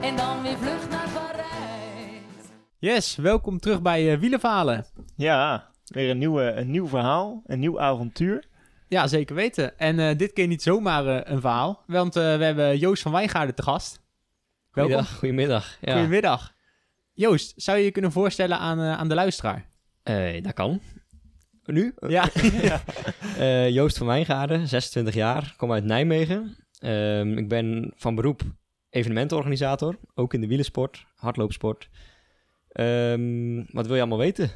En dan weer vlucht naar Parijs. Yes, welkom terug bij uh, Wielerverhalen. Ja, weer een, nieuwe, een nieuw verhaal, een nieuw avontuur. Ja, zeker weten. En uh, dit keer niet zomaar uh, een verhaal, want we hebben Joost van Wijngaarden te gast. Welkom. Goeiedag. Goedemiddag. Ja. Goedemiddag. Joost, zou je je kunnen voorstellen aan, aan de luisteraar? dat kan. Nu? Ja. uh, Joost van Wijngaarden, 26 jaar, kom uit Nijmegen. Uh, ik ben van beroep evenementenorganisator, ook in de wielersport, hardloopsport. Um, wat wil je allemaal weten?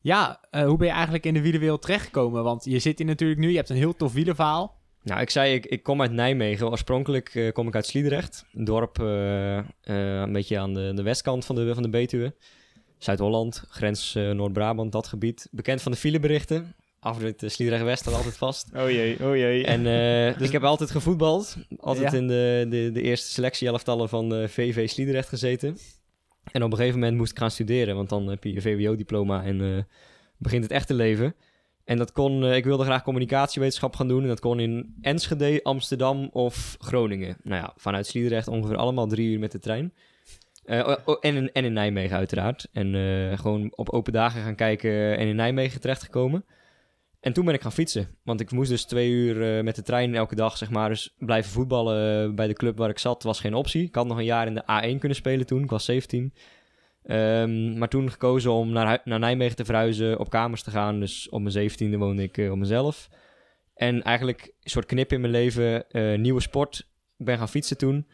Ja, uh, hoe ben je eigenlijk in de wielerwereld terechtgekomen? Want je zit hier natuurlijk nu, je hebt een heel tof wielerverhaal. Nou, ik zei, ik, ik kom uit Nijmegen. Oorspronkelijk uh, kom ik uit Sliedrecht, een dorp uh, een beetje aan de, de westkant van de, van de Betuwe. Zuid-Holland, grens Noord-Brabant, dat gebied. Bekend van de fileberichten. Uh, Sliedrecht-West staat altijd vast. Oh jee, oh jee. En uh, dus ik heb altijd gevoetbald. Altijd ja. in de, de, de eerste selectieelftallen van de VV Sliedrecht gezeten. En op een gegeven moment moest ik gaan studeren, want dan heb je je VWO-diploma en begint het echte leven. En dat kon, ik wilde graag communicatiewetenschap gaan doen. En dat kon in Enschede, Amsterdam of Groningen. Nou ja, vanuit Sliedrecht ongeveer allemaal drie uur met de trein. Uh, oh, en, in, en in Nijmegen uiteraard. En uh, gewoon op open dagen gaan kijken en in Nijmegen terechtgekomen. En toen ben ik gaan fietsen. Want ik moest dus twee uur uh, met de trein elke dag, zeg maar. Dus blijven voetballen bij de club waar ik zat was geen optie. Ik had nog een jaar in de A1 kunnen spelen toen. Ik was 17. Um, maar toen gekozen om naar, naar Nijmegen te verhuizen, op kamers te gaan. Dus op mijn 17e woonde ik op mezelf. En eigenlijk een soort knip in mijn leven. nieuwe sport. Ik ben gaan fietsen toen.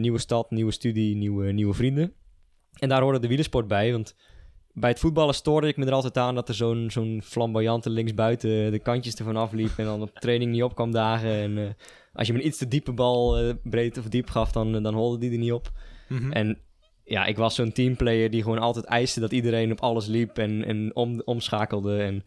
Nieuwe stad, nieuwe studie, nieuwe, nieuwe vrienden. En daar hoorde de wielersport bij, want bij het voetballen stoorde ik me er altijd aan dat er zo'n zo'n flamboyante linksbuiten de kantjes ervan afliep en dan op training niet op kwam dagen. En uh, als je me een iets te diepe bal uh, breed of diep gaf, dan, dan holde die er niet op. Mm-hmm. En ja, ik was zo'n teamplayer die gewoon altijd eiste dat iedereen op alles liep en, en om, omschakelde. En,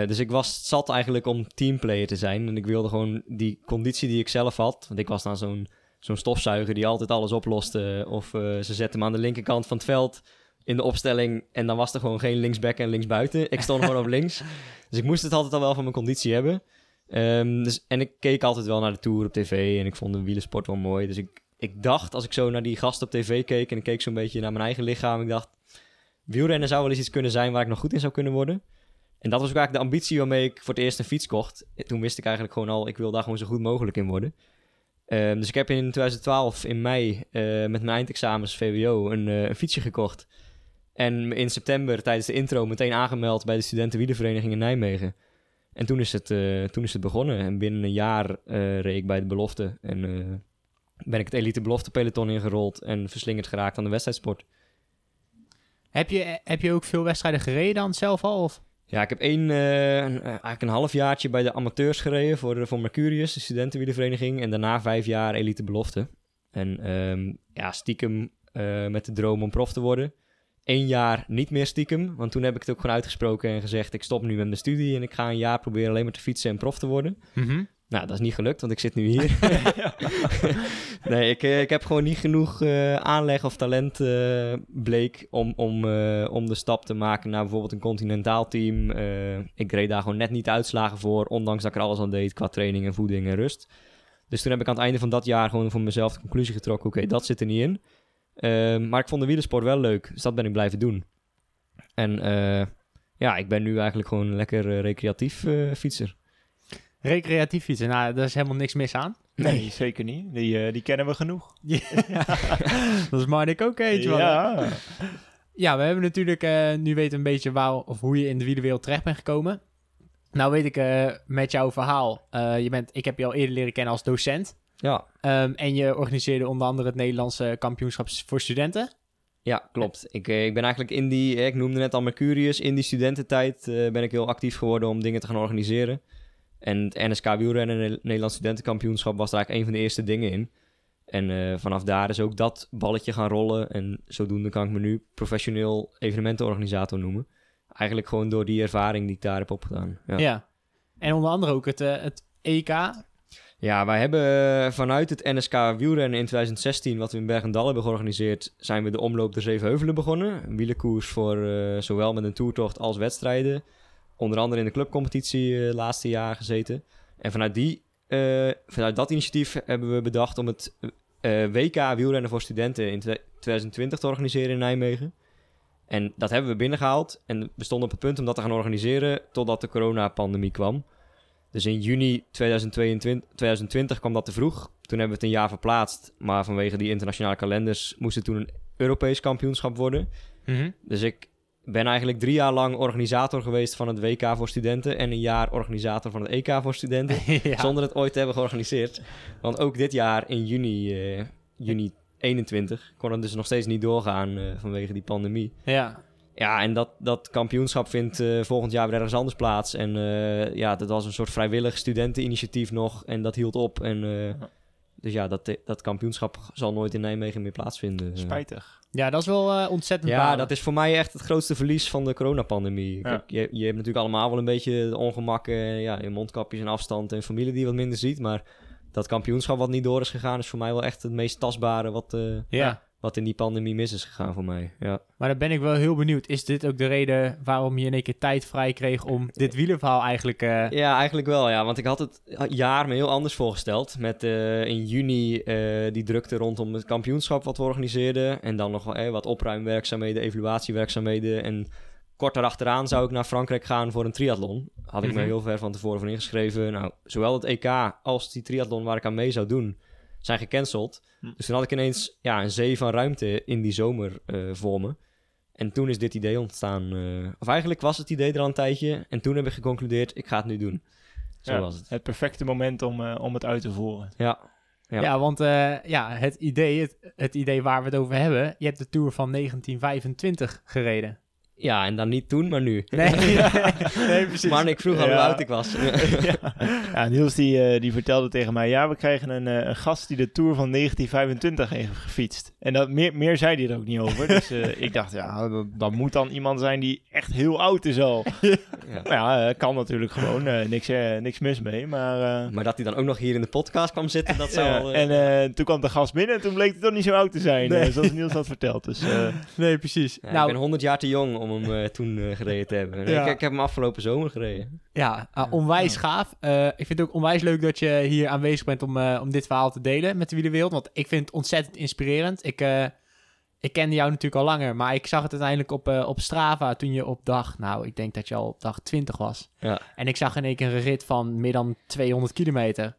uh, dus ik was zat eigenlijk om teamplayer te zijn. En ik wilde gewoon die conditie die ik zelf had, want ik was dan zo'n zo'n stofzuiger die altijd alles oploste. Of ze zetten hem aan de linkerkant van het veld in de opstelling. En dan was er gewoon geen linksback en linksbuiten. Ik stond gewoon op links. Dus ik moest het altijd al wel van mijn conditie hebben. Um, dus, en ik keek altijd wel naar de Tour op tv. En ik vond de wielersport wel mooi. Dus ik, ik dacht, als ik zo naar die gasten op tv keek... en ik keek zo'n beetje naar mijn eigen lichaam... ik dacht, wielrennen zou wel eens iets kunnen zijn... waar ik nog goed in zou kunnen worden. En dat was ook eigenlijk de ambitie waarmee ik voor het eerst een fiets kocht. Toen wist ik eigenlijk gewoon al... ik wil daar gewoon zo goed mogelijk in worden. Um, dus ik heb in 2012 in mei uh, met mijn eindexamens VWO een, uh, een, fietsje gekocht. En in september tijdens de intro meteen aangemeld bij de studentenwielervereniging in Nijmegen. En toen is het, uh, toen is het begonnen. En binnen een jaar reed ik bij de belofte. En ben ik het elite belofte peloton ingerold en verslingerd geraakt aan de wedstrijdsport. Heb je, heb je ook veel wedstrijden gereden dan zelf al? Of? Ja, ik heb één, een, eigenlijk een halfjaartje bij de amateurs gereden voor, voor Mercurius, de studentenwielervereniging. En daarna vijf jaar elite belofte. En um, ja, stiekem met de droom om prof te worden. Eén jaar niet meer stiekem, want toen heb ik het ook gewoon uitgesproken en gezegd... ik stop nu met mijn studie en ik ga een jaar proberen alleen maar te fietsen en prof te worden. Mm-hmm. Nou, dat is niet gelukt, want ik zit nu hier. nee, ik, ik heb gewoon niet genoeg uh, aanleg of talent uh, bleek om, om, uh, om de stap te maken naar bijvoorbeeld een continentaal team. ik reed daar gewoon net niet uitslagen voor, ondanks dat ik er alles aan deed qua training en voeding en rust. Dus toen heb ik aan het einde van dat jaar gewoon voor mezelf de conclusie getrokken, oké, okay, dat zit er niet in. Maar ik vond de wielersport wel leuk, dus dat ben ik blijven doen. En ja, ik ben nu eigenlijk gewoon een lekker recreatief fietser. Recreatief fietsen, nou, daar is helemaal niks mis aan. Nee, nee zeker niet. Die, uh, die kennen we genoeg. Ja. dat is Marnik ook eentje. Ja. ja, we hebben natuurlijk, uh, nu weten een beetje waar, of hoe je in de wielerwereld terecht bent gekomen. Nou weet ik uh, met jouw verhaal, je bent, ik heb je al eerder leren kennen als docent. Ja. Um, en je organiseerde onder andere het Nederlandse kampioenschap voor studenten. Ja, klopt. Ik, ik ben eigenlijk in die, ik noemde net al Mercurius, in die studententijd ben ik heel actief geworden om dingen te gaan organiseren. En het NSK wielrennen, het Nederlands studentenkampioenschap, was daar eigenlijk een van de eerste dingen in. En eh, vanaf daar is ook dat balletje gaan rollen. En zodoende kan ik me nu professioneel evenementenorganisator noemen. Eigenlijk gewoon door die ervaring die ik daar heb opgedaan. Ja. Ja. En onder andere ook het, eh, het EK. Ja, wij hebben eh, vanuit het NSK wielrennen in 2016, wat we in Bergendal hebben georganiseerd, zijn we de omloop de Zevenheuvelen begonnen. Een wielenkoers voor eh, zowel met een toertocht als wedstrijden. Onder andere in de clubcompetitie eh laatste jaar gezeten. En vanuit, die, vanuit dat initiatief hebben we bedacht om het WK wielrennen voor studenten in twe- 2020 te organiseren in Nijmegen. En dat hebben we binnengehaald. En we stonden op het punt om dat te gaan organiseren totdat de coronapandemie kwam. Dus in juni 2022, 2020 kwam dat te vroeg. Toen hebben we het een jaar verplaatst. Maar vanwege die internationale kalenders moest het toen een Europees kampioenschap worden. Dus ik ben eigenlijk drie jaar lang organisator geweest van het WK voor studenten. En een jaar organisator van het EK voor studenten. ja. Zonder het ooit te hebben georganiseerd. Want ook dit jaar in juni, eh, juni 21 kon het dus nog steeds niet doorgaan eh, vanwege die pandemie. ja. Ja, en dat, dat kampioenschap vindt eh, volgend jaar weer ergens anders plaats. En eh, ja, dat was een soort vrijwillig studenteninitiatief nog. En dat hield op. En, eh, dus ja, dat, dat kampioenschap zal nooit in Nijmegen meer plaatsvinden. Spijtig. ja, dat is wel eh, ontzettend Ja, balen. dat is voor mij echt het grootste verlies van de coronapandemie. Ja. Kijk, je, je hebt natuurlijk allemaal wel een beetje ongemakken, ja, je mondkapjes en afstand en familie die wat minder ziet. Maar dat kampioenschap wat niet door is gegaan, is voor mij wel echt het meest tastbare wat, eh, Ja. Wat in die pandemie mis is gegaan voor mij. Ja. Maar dan ben ik wel heel benieuwd. Is dit ook de reden waarom je in één keer tijd vrij kreeg om dit wielerverhaal eigenlijk... eh, ja, eigenlijk wel, ja. Want ik had het jaar me heel anders voorgesteld. Met eh, in juni eh, die drukte rondom het kampioenschap wat we organiseerden. En dan nog wel eh, wat opruimwerkzaamheden, evaluatiewerkzaamheden. En kort daarachteraan zou ik naar Frankrijk gaan voor een triathlon. Had ik me Mhm. heel ver van tevoren voor ingeschreven. Nou, zowel het EK als die triathlon waar ik aan mee zou doen, zijn gecanceld. Hm. Dus toen had ik ineens ja, een zee van ruimte in die zomer eh, voor me. En toen is dit idee ontstaan. eh, of eigenlijk was het idee er al een tijdje. En toen heb ik geconcludeerd, ik ga het nu doen. Zo Ja, was het. Het perfecte moment om, eh, om het uit te voeren. Ja, ja. Ja. want eh, ja, het, idee, het, het idee waar we het over hebben... Je hebt de Tour van 1925 gereden. Ja, en dan niet toen, maar nu. Nee, nee precies. Maar ik vroeg al hoe oud ik was. ja. ja, Niels die, eh, die vertelde tegen mij... Ja, we krijgen een, eh, een gast die de Tour van 1925 heeft gefietst. En dat, meer, meer zei hij er ook niet over. Dus eh, ik dacht, ja, dat, dat moet dan iemand zijn die echt heel oud is al. ja. Maar ja, kan natuurlijk gewoon. eh, niks, niks mis mee. Maar, eh, Maar dat hij dan ook nog hier in de podcast kwam zitten, dat zou en eh, toen kwam de gast binnen en toen bleek hij toch niet zo oud te zijn. Nee. zoals Niels had verteld. Dus eh, Nee, precies. ja, nou, ik ben 100 jaar te jong om hem eh, toen eh, gereden te hebben. Ja. Ik, ik heb hem afgelopen zomer gereden. Ja, ah, onwijs gaaf. Eh, ik vind het ook onwijs leuk dat je hier aanwezig bent om, eh, om dit verhaal te delen met de wielerwereld. Want ik vind het ontzettend inspirerend. Ik, eh, ik kende jou natuurlijk al langer, maar ik zag het uiteindelijk op, op Strava toen je op dag, nou, ik denk dat je al op dag 20 was. Ja. En ik zag in één keer een rit van meer dan 200 kilometer.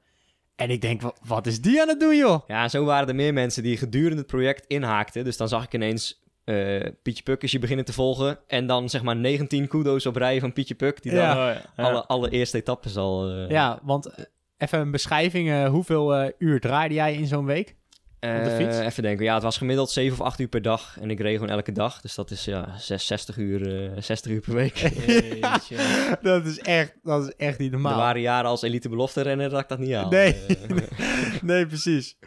En ik denk, wat, wat is die aan het doen, joh? Ja, zo waren er meer mensen die gedurende het project inhaakten. Dus dan zag ik ineens eh, Pietje Puk je beginnen te volgen. En dan zeg maar 19 kudo's op rij van Pietje Puk. Die dan Ja. oh, alle, alle eerste etappes al... eh, Ja, want eh, even een beschrijving. eh, hoeveel eh, uur draaide jij in zo'n week? op de eh, fiets? even denken. Ja, het was gemiddeld 7 of 8 uur per dag. En ik reed gewoon elke dag. Dus dat is ja, 6, 60, uur, eh 60 uur per week. Dat, is echt, dat is echt niet normaal. Er waren jaren als elite belofte renner dat ik dat niet haal. Nee. Nee, precies.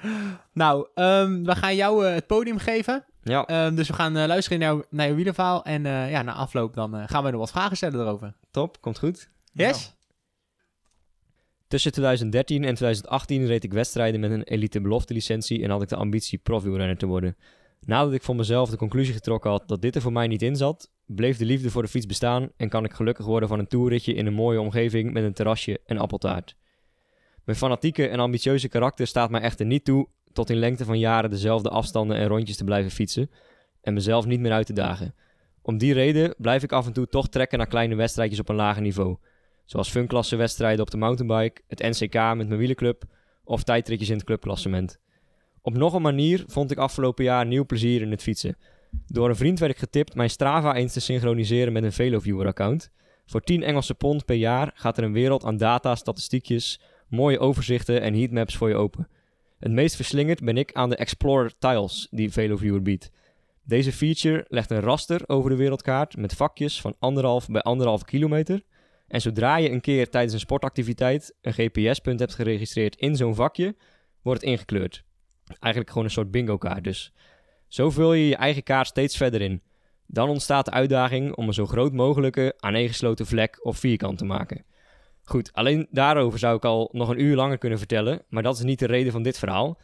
Nou, ehm, we gaan jou het podium geven. Ja, Ehm, dus we gaan eh, luisteren naar, jouw- naar jouw wielerverhaal. En eh, ja, na afloop dan eh, gaan we nog wat vragen stellen erover. top. Komt goed. Yes? Tussen 2013 en 2018 reed ik wedstrijden met een elite belofte licentie en had ik de ambitie profielrenner te worden. Nadat ik voor mezelf de conclusie getrokken had dat dit er voor mij niet in zat, bleef de liefde voor de fiets bestaan en kan ik gelukkig worden van een toerritje in een mooie omgeving met een terrasje en appeltaart. Mijn fanatieke en ambitieuze karakter staat mij echter niet toe tot in lengte van jaren dezelfde afstanden en rondjes te blijven fietsen en mezelf niet meer uit te dagen. Om die reden blijf ik af en toe toch trekken naar kleine wedstrijdjes op een lager niveau. Zoals funklassewedstrijden op de mountainbike, het NCK met mijn wielerclub of tijdritjes in het clubklassement. Op nog een manier vond ik afgelopen jaar nieuw plezier in het fietsen. Door een vriend werd ik getipt mijn Strava eens te synchroniseren met een VeloViewer-account. Voor 10 Engelse pond per jaar gaat er een wereld aan data, statistiekjes, mooie overzichten en heatmaps voor je open. Het meest verslingerd ben ik aan de Explorer Tiles die VeloViewer biedt. Deze feature legt een raster over de wereldkaart met vakjes van anderhalf bij anderhalf kilometer En zodra je een keer tijdens een sportactiviteit een GPS-punt hebt geregistreerd in zo'n vakje, wordt het ingekleurd. Eigenlijk gewoon een soort bingo-kaart dus. Zo vul je je eigen kaart steeds verder in. Dan ontstaat de uitdaging om een zo groot mogelijke aaneengesloten vlek of vierkant te maken. Goed, alleen daarover zou ik al nog een uur langer kunnen vertellen, maar dat is niet de reden van dit verhaal.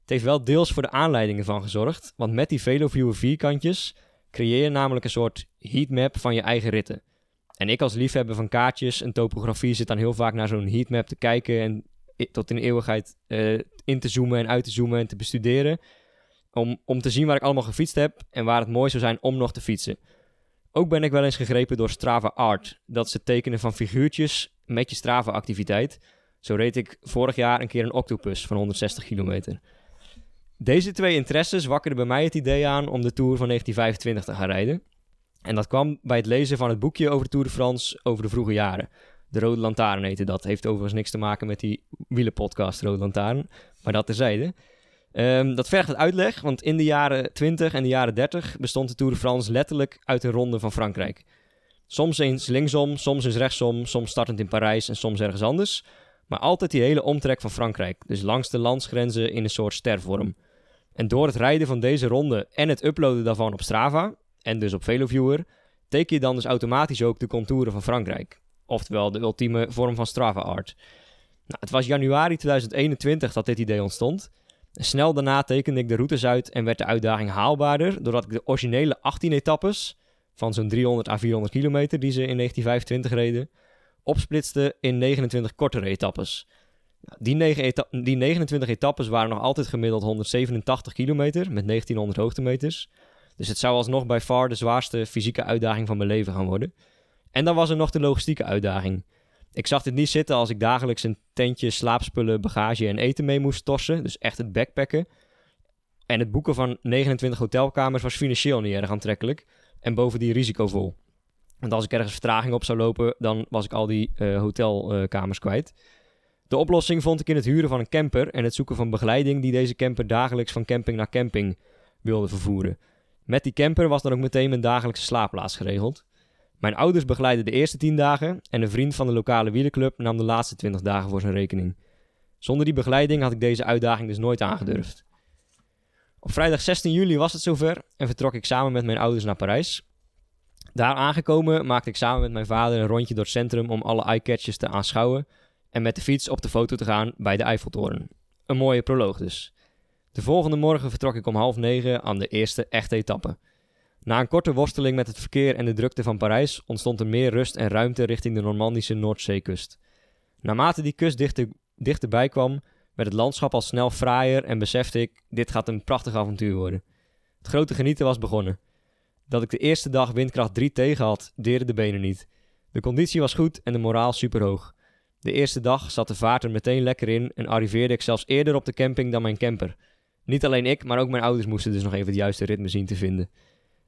Het heeft wel deels voor de aanleidingen van gezorgd, want met die VeloViewer vierkantjes creëer je namelijk een soort heatmap van je eigen ritten. En ik als liefhebber van kaartjes en topografie zit dan heel vaak naar zo'n heatmap te kijken en tot in eeuwigheid uh, in te zoomen en uit te zoomen en te bestuderen. Om, om te zien waar ik allemaal gefietst heb en waar het mooi zou zijn om nog te fietsen. Ook ben ik wel eens gegrepen door Strava Art. Dat het tekenen van figuurtjes met je Strava-activiteit. Zo reed ik vorig jaar een keer een octopus van 160 kilometer. Deze twee interesses wakkerden bij mij het idee aan om de Tour van 1925 te gaan rijden. En dat kwam bij het lezen van het boekje over de Tour de France over de vroege jaren. De Rode Lantaarn heette dat. Heeft overigens niks te maken met die wielenpodcast Rode Lantaarn. Maar dat terzijde. Um, dat vergt het uitleg, want in de jaren 20 en de jaren 30 bestond de Tour de France letterlijk uit een ronde van Frankrijk. Soms eens linksom, soms eens rechtsom, soms startend in Parijs en soms ergens anders. Maar altijd die hele omtrek van Frankrijk, dus langs de landsgrenzen in een soort stervorm. En door het rijden van deze ronde en het uploaden daarvan op Strava, en dus op VeloViewer, teken je dan dus automatisch ook de contouren van Frankrijk. Oftewel de ultieme vorm van Strava art. Nou, het was januari 2021 dat dit idee ontstond. Snel daarna tekende ik de routes uit en werd de uitdaging haalbaarder doordat ik de originele 18 etappes van zo'n 300 à 400 kilometer die ze in 1925 reden, opsplitste in 29 kortere etappes. Nou, die, 9 die 29 etappes waren nog altijd gemiddeld 187 kilometer met 1900 hoogtemeters. Dus het zou alsnog bij far de zwaarste fysieke uitdaging van mijn leven gaan worden. En dan was er nog de logistieke uitdaging. Ik zag dit niet zitten als ik dagelijks een tentje, slaapspullen, bagage en eten mee moest torsen. Dus echt het backpacken. En het boeken van 29 hotelkamers was financieel niet erg aantrekkelijk. En bovendien risicovol. Want als ik ergens vertraging op zou lopen, dan was ik al die uh, hotelkamers kwijt. De oplossing vond ik in het huren van een camper en het zoeken van begeleiding die deze camper dagelijks van camping naar camping wilde vervoeren. Met die camper was dan ook meteen mijn dagelijkse slaapplaats geregeld. Mijn ouders begeleidden de eerste 10 dagen en een vriend van de lokale wielerclub nam de laatste 20 dagen voor zijn rekening. Zonder die begeleiding had ik deze uitdaging dus nooit aangedurfd. Op vrijdag 16 juli was het zover en vertrok ik samen met mijn ouders naar Parijs. Daar aangekomen maakte ik samen met mijn vader een rondje door het centrum om alle eyecatches te aanschouwen en met de fiets op de foto te gaan bij de Eiffeltoren. Een mooie proloog dus. De volgende morgen vertrok ik om half negen aan de eerste echte etappe. Na een korte worsteling met het verkeer en de drukte van Parijs ontstond er meer rust en ruimte richting de Normandische Noordzeekust. Naarmate die kust dichter, dichterbij kwam, werd het landschap al snel fraaier en besefte ik, dit gaat een prachtig avontuur worden. Het grote genieten was begonnen. Dat ik de eerste dag windkracht 3 tegen had, deerde de benen niet. De conditie was goed en de moraal superhoog. De eerste dag zat de vaart er meteen lekker in en arriveerde ik zelfs eerder op de camping dan mijn camper. Niet alleen ik, maar ook mijn ouders moesten dus nog even het juiste ritme zien te vinden.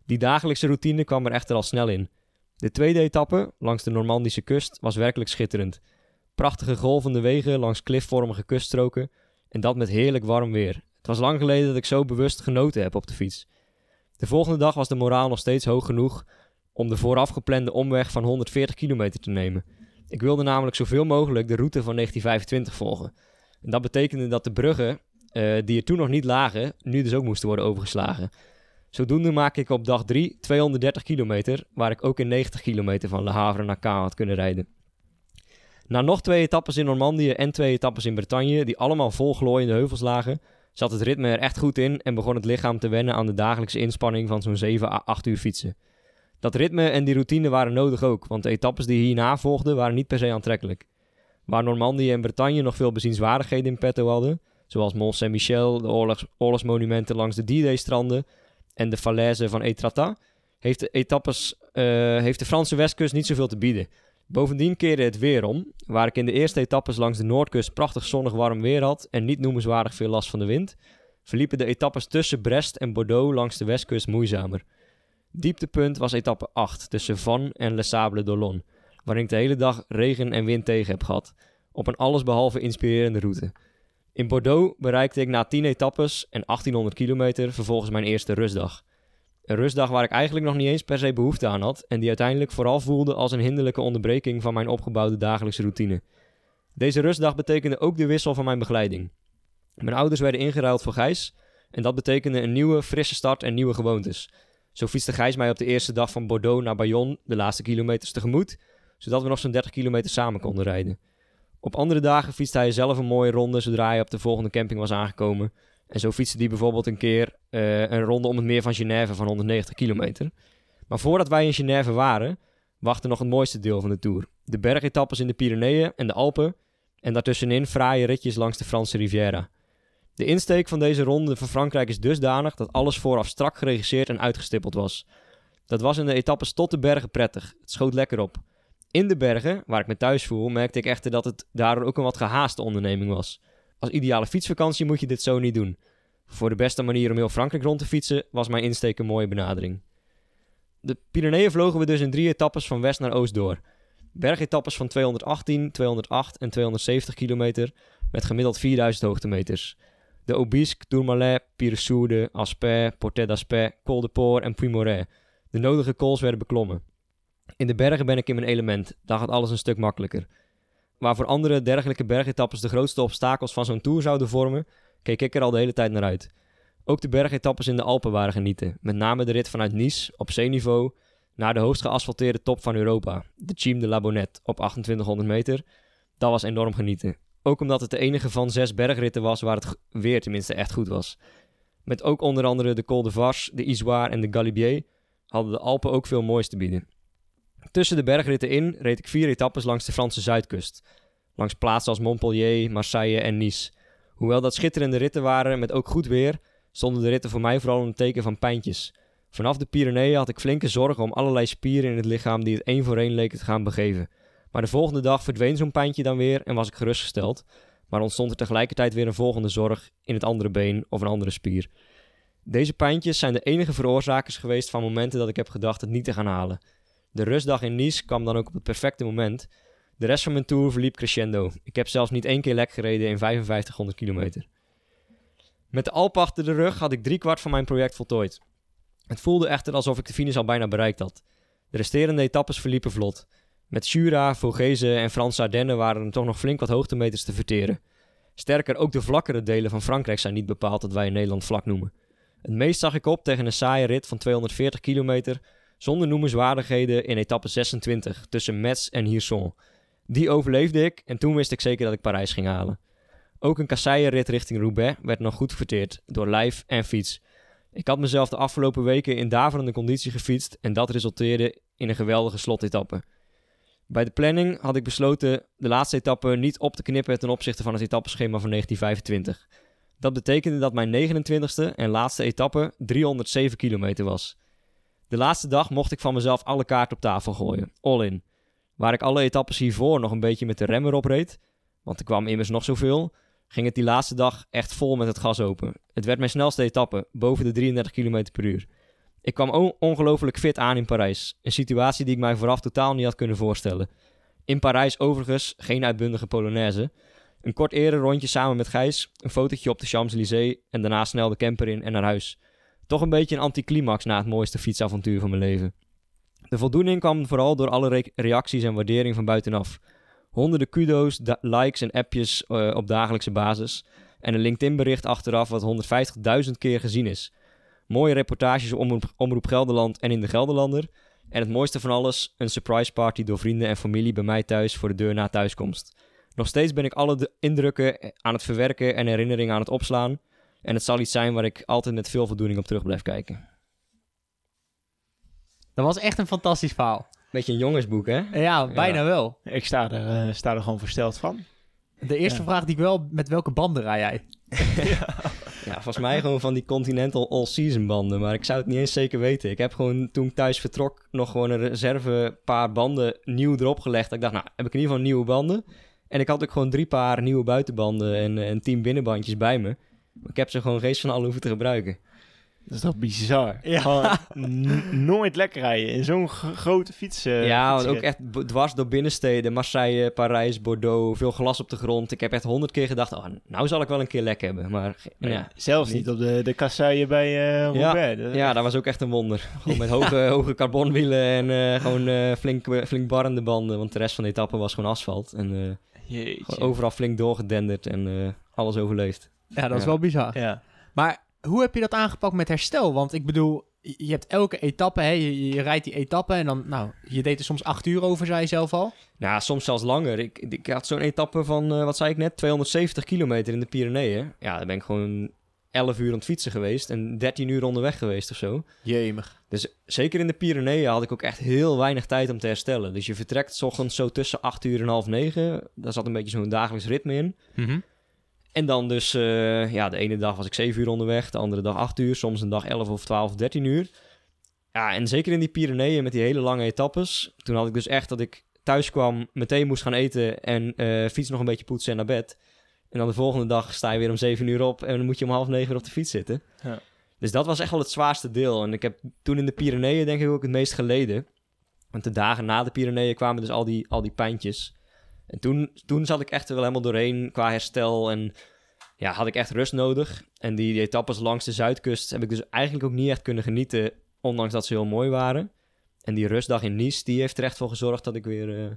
Die dagelijkse routine kwam er echter al snel in. De tweede etappe, langs de Normandische kust, was werkelijk schitterend. Prachtige golvende wegen langs klifvormige kuststroken en dat met heerlijk warm weer. Het was lang geleden dat ik zo bewust genoten heb op de fiets. De volgende dag was de moraal nog steeds hoog genoeg om de vooraf geplande omweg van 140 kilometer te nemen. Ik wilde namelijk zoveel mogelijk de route van 1925 volgen. En dat betekende dat de bruggen, uh, die er toen nog niet lagen, nu dus ook moesten worden overgeslagen. Zodoende maak ik op dag 3 230 kilometer, waar ik ook in 90 kilometer van Le Havre naar Caen had kunnen rijden. Na nog twee etappes in Normandië en twee etappes in Bretagne, die allemaal vol glooiende heuvels lagen, zat het ritme er echt goed in en begon het lichaam te wennen aan de dagelijkse inspanning van zo'n 7 à 8 uur fietsen. Dat ritme en die routine waren nodig ook, want de etappes die hierna volgden waren niet per se aantrekkelijk. Waar Normandië en Bretagne nog veel bezienswaardigheden in petto hadden, zoals Mont Saint-Michel, de oorlogs oorlogsmonumenten langs de D-Day-stranden en de falaise van Etretat, heeft de, etappes, uh, heeft de Franse westkust niet zoveel te bieden. Bovendien keerde het weer om, waar ik in de eerste etappes langs de noordkust prachtig zonnig warm weer had en niet noemenswaardig veel last van de wind, verliepen de etappes tussen Brest en Bordeaux langs de westkust moeizamer. Dieptepunt was etappe 8 tussen Van en Les Sables d'Olonne, waarin ik de hele dag regen en wind tegen heb gehad, op een allesbehalve inspirerende route. In Bordeaux bereikte ik na 10 etappes en 1800 kilometer vervolgens mijn eerste rustdag. Een rustdag waar ik eigenlijk nog niet eens per se behoefte aan had en die uiteindelijk vooral voelde als een hinderlijke onderbreking van mijn opgebouwde dagelijkse routine. Deze rustdag betekende ook de wissel van mijn begeleiding. Mijn ouders werden ingeruild voor Gijs en dat betekende een nieuwe, frisse start en nieuwe gewoontes. Zo fietste Gijs mij op de eerste dag van Bordeaux naar Bayonne de laatste kilometers tegemoet, zodat we nog zo'n 30 kilometer samen konden rijden. Op andere dagen fietste hij zelf een mooie ronde zodra hij op de volgende camping was aangekomen. En zo fietste hij bijvoorbeeld een keer eh, een ronde om het meer van Genève van 190 kilometer. Maar voordat wij in Genève waren, wachtte nog het mooiste deel van de Tour. De bergetappes in de Pyreneeën en de Alpen en daartussenin fraaie ritjes langs de Franse Riviera. De insteek van deze ronde van Frankrijk is dusdanig dat alles vooraf strak geregisseerd en uitgestippeld was. Dat was in de etappes tot de bergen prettig. Het schoot lekker op. In de bergen, waar ik me thuis voel, merkte ik echter dat het daardoor ook een wat gehaaste onderneming was. Als ideale fietsvakantie moet je dit zo niet doen. Voor de beste manier om heel Frankrijk rond te fietsen was mijn insteek een mooie benadering. De Pyreneeën vlogen we dus in drie etappes van west naar oost door. Bergetappes van 218, 208 en 270 kilometer met gemiddeld 4000 hoogtemeters. De Aubisque, Tourmalet, Piresourde, Aspet, Portet d'Aspet, Col de Port en Puy De nodige cols werden beklommen. In de bergen ben ik in mijn element, daar gaat alles een stuk makkelijker. Waar voor andere dergelijke bergetappes de grootste obstakels van zo'n tour zouden vormen, keek ik er al de hele tijd naar uit. Ook de bergetappes in de Alpen waren genieten, met name de rit vanuit Nice op zeeniveau naar de hoogst geasfalteerde top van Europa, de Cime de la Bonette op 2800 meter. Dat was enorm genieten. Ook omdat het de enige van zes bergritten was waar het weer tenminste echt goed was. Met ook onder andere de Col de Vars, de Isoire en de Galibier hadden de Alpen ook veel moois te bieden. Tussen de bergritten in reed ik vier etappes langs de Franse zuidkust. Langs plaatsen als Montpellier, Marseille en Nice. Hoewel dat schitterende ritten waren met ook goed weer, stonden de ritten voor mij vooral een teken van pijntjes. Vanaf de Pyreneeën had ik flinke zorgen om allerlei spieren in het lichaam die het één voor één leken te gaan begeven. Maar de volgende dag verdween zo'n pijntje dan weer en was ik gerustgesteld. Maar ontstond er tegelijkertijd weer een volgende zorg in het andere been of een andere spier. Deze pijntjes zijn de enige veroorzakers geweest van momenten dat ik heb gedacht het niet te gaan halen. De rustdag in Nice kwam dan ook op het perfecte moment. De rest van mijn tour verliep crescendo. Ik heb zelfs niet één keer lek gereden in 5500 kilometer. Met de Alp achter de rug had ik driekwart van mijn project voltooid. Het voelde echter alsof ik de finish al bijna bereikt had. De resterende etappes verliepen vlot. Met Jura, Vogese en Franse Ardennen waren er toch nog flink wat hoogtemeters te verteren. Sterker, ook de vlakkere delen van Frankrijk zijn niet bepaald wat wij in Nederland vlak noemen. Het meest zag ik op tegen een saaie rit van 240 kilometer, zonder noemenswaardigheden in etappe 26 tussen Metz en Hirson. Die overleefde ik en toen wist ik zeker dat ik Parijs ging halen. Ook een kasseienrit richting Roubaix werd nog goed verteerd door lijf en fiets. Ik had mezelf de afgelopen weken in daverende conditie gefietst en dat resulteerde in een geweldige slotetappe. Bij de planning had ik besloten de laatste etappe niet op te knippen ten opzichte van het etappeschema van 1925. Dat betekende dat mijn 29ste en laatste etappe 307 kilometer was. De laatste dag mocht ik van mezelf alle kaarten op tafel gooien, all in. Waar ik alle etappes hiervoor nog een beetje met de remmer op reed, want er kwam immers nog zoveel, ging het die laatste dag echt vol met het gas open. Het werd mijn snelste etappe, boven de 33 km per uur. Ik kwam ongelooflijk fit aan in Parijs. Een situatie die ik mij vooraf totaal niet had kunnen voorstellen. In Parijs overigens geen uitbundige Polonaise. Een kort eerder rondje samen met Gijs, een fotootje op de Champs-Élysées en daarna snel de camper in en naar huis. Toch een beetje een anticlimax na het mooiste fietsavontuur van mijn leven. De voldoening kwam vooral door alle reacties en waardering van buitenaf. Honderden kudo's, likes en appjes uh, op dagelijkse basis. En een LinkedIn-bericht achteraf wat 150.000 keer gezien is. Mooie reportages op Omroep, Omroep Gelderland en in de Gelderlander. En het mooiste van alles, een surprise party door vrienden en familie bij mij thuis voor de deur na thuiskomst. Nog steeds ben ik alle indrukken aan het verwerken en herinneringen aan het opslaan. En het zal iets zijn waar ik altijd met veel voldoening op terug blijf kijken. Dat was echt een fantastisch verhaal. Beetje een jongensboek, hè? Ja, bijna wel. Ik sta er, uh, sta er gewoon versteld van. De eerste vraag die ik wel, met welke banden rij jij? ja. ja, volgens mij gewoon van die Continental All-Season banden, maar ik zou het niet eens zeker weten. Ik heb gewoon toen ik thuis vertrok nog gewoon een reserve paar banden nieuw erop gelegd. Ik dacht, nou, heb ik in ieder geval nieuwe banden. En ik had ook gewoon drie paar nieuwe buitenbanden en, en tien binnenbandjes bij me. Ik heb ze gewoon geen van alle hoeven te gebruiken. Dat is toch bizar? Ja. Nooit lekker rijden in zo'n grote fiets. eh, ja, want ook echt dwars door binnensteden. Marseille, Parijs, Bordeaux, veel glas op de grond. Ik heb echt honderd keer gedacht, oh, nou zal ik wel een keer lek hebben. Maar ja, Zelfs niet op de, de kasseien bij eh Roubaix. Dat- ja, dat was ook echt een wonder. Gewoon met hoge, hoge carbonwielen en eh, gewoon flink, flink barrende banden. Want de rest van de etappe was gewoon asfalt. En gewoon overal flink doorgedenderd en alles overleefd. Ja, dat is wel bizar. Ja. Maar hoe heb je dat aangepakt met herstel? Want ik bedoel, je hebt elke etappe, hè, je, je rijdt die etappe en dan, nou, je deed er soms acht uur over, zei je zelf al. Nou, soms zelfs langer. Ik, ik had zo'n etappe van, eh, wat zei ik net, 270 kilometer in de Pyreneeën. Ja, daar ben ik gewoon 11 uur aan het fietsen geweest en 13 uur onderweg geweest of zo. Jemig. Dus zeker in de Pyreneeën had ik ook echt heel weinig tijd om te herstellen. Dus je vertrekt 's ochtends zo tussen 8 uur en half 9. Daar zat een beetje zo'n dagelijks ritme in. En dan dus, eh, ja, de ene dag was ik 7 uur onderweg, de andere dag 8 uur, soms een dag 11 of 12 of 13 uur. Ja, en zeker in die Pyreneeën met die hele lange etappes. Toen had ik dus echt dat ik thuis kwam, meteen moest gaan eten en eh, fiets nog een beetje poetsen en naar bed. En dan de volgende dag sta je weer om 7 uur op en dan moet je om half 9 weer op de fiets zitten. Ja. Dus dat was echt wel het zwaarste deel. En ik heb toen in de Pyreneeën denk ik ook het meest geleden. Want de dagen na de Pyreneeën kwamen dus al die, al die pijntjes. En toen, toen zat ik echt er wel helemaal doorheen qua herstel. En ja, had ik echt rust nodig. En die, die etappes langs de zuidkust heb ik dus eigenlijk ook niet echt kunnen genieten. Ondanks dat ze heel mooi waren. En die rustdag in Nice, die heeft er echt voor gezorgd dat ik weer eh,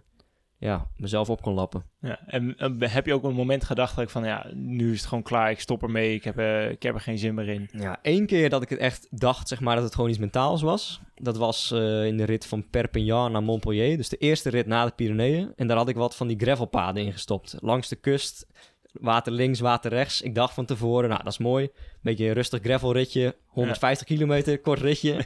ja, mezelf op kon lappen. Ja, en heb je ook een moment gedacht dat ik van, ja, nu is het gewoon klaar, ik stop ermee, ik heb, eh, ik heb er geen zin meer in. Ja, één keer dat ik het echt dacht, zeg maar, dat het gewoon iets mentaals was. Dat was eh, in de rit van Perpignan naar Montpellier. Dus de eerste rit na de Pyreneeën. En daar had ik wat van die gravelpaden ingestopt. Langs de kust, water links, water rechts. Ik dacht van tevoren, nou, dat is mooi. Beetje een rustig gravelritje, 150 kilometer, kort ritje.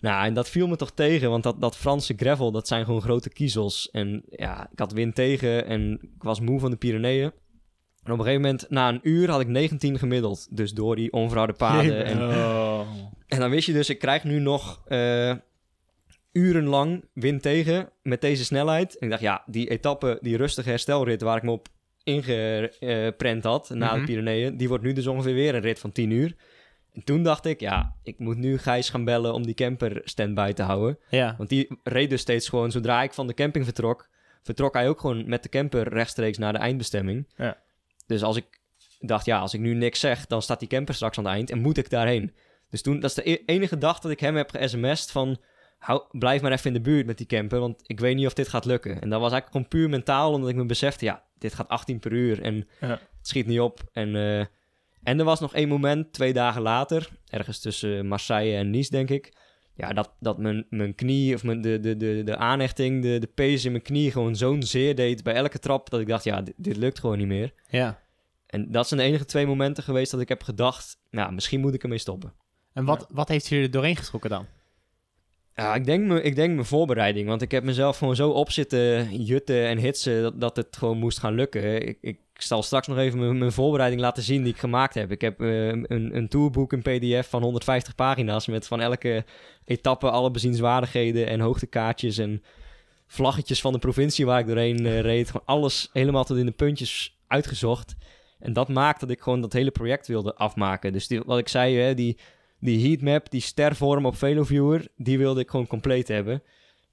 nou, en dat viel me toch tegen, want dat, dat Franse gravel, dat zijn gewoon grote kiezels. En ja, ik had wind tegen en ik was moe van de Pyreneeën. En op een gegeven moment, na een uur, had ik 19 gemiddeld. Dus door die onverharde paden. En, Oh. en dan wist je dus, ik krijg nu nog eh, urenlang wind tegen met deze snelheid. En ik dacht, ja, die etappe, die rustige herstelrit waar ik me op ingeprent had na Mhm. de Pyreneeën, die wordt nu dus ongeveer weer een rit van 10 uur. En toen dacht ik, ja, ik moet nu Gijs gaan bellen om die camper standby te houden. Ja. Want die reed dus steeds gewoon, zodra ik van de camping vertrok, vertrok hij ook gewoon met de camper rechtstreeks naar de eindbestemming. Ja. Dus als ik dacht, ja, als ik nu niks zeg, dan staat die camper straks aan het eind en moet ik daarheen. Dus toen, dat is de e- enige dag dat ik hem heb ge-sms'd van, hou, blijf maar even in de buurt met die camper, want ik weet niet of dit gaat lukken. En dat was eigenlijk gewoon puur mentaal, omdat ik me besefte, ja, dit gaat 18 per uur en Ja. het schiet niet op. En, eh, en er was nog één moment, twee dagen later, ergens tussen Marseille en Nice, denk ik, ja, dat, dat mijn, mijn knie of mijn, de, de, de, de aanhechting, de, de pees in mijn knie gewoon zo'n zeer deed bij elke trap, dat ik dacht, ja, dit, dit lukt gewoon niet meer. Ja. En dat zijn de enige twee momenten geweest dat ik heb gedacht, nou, misschien moet ik ermee stoppen. En wat, wat heeft je er doorheen getrokken dan? Ja, ik denk, me, ik denk mijn voorbereiding, want ik heb mezelf gewoon zo op zitten jutten en hitsen dat, dat het gewoon moest gaan lukken. Ik, ik zal straks nog even mijn, mijn voorbereiding laten zien die ik gemaakt heb. Ik heb eh, een, een tourboek, een pdf van 150 pagina's met van elke etappe alle bezienswaardigheden en hoogtekaartjes en vlaggetjes van de provincie waar ik doorheen eh, reed. Gewoon alles helemaal tot in de puntjes uitgezocht. En dat maakt dat ik gewoon dat hele project wilde afmaken. Dus wat ik zei, hè, die, die heatmap, die stervorm op Veloviewer, die wilde ik gewoon compleet hebben.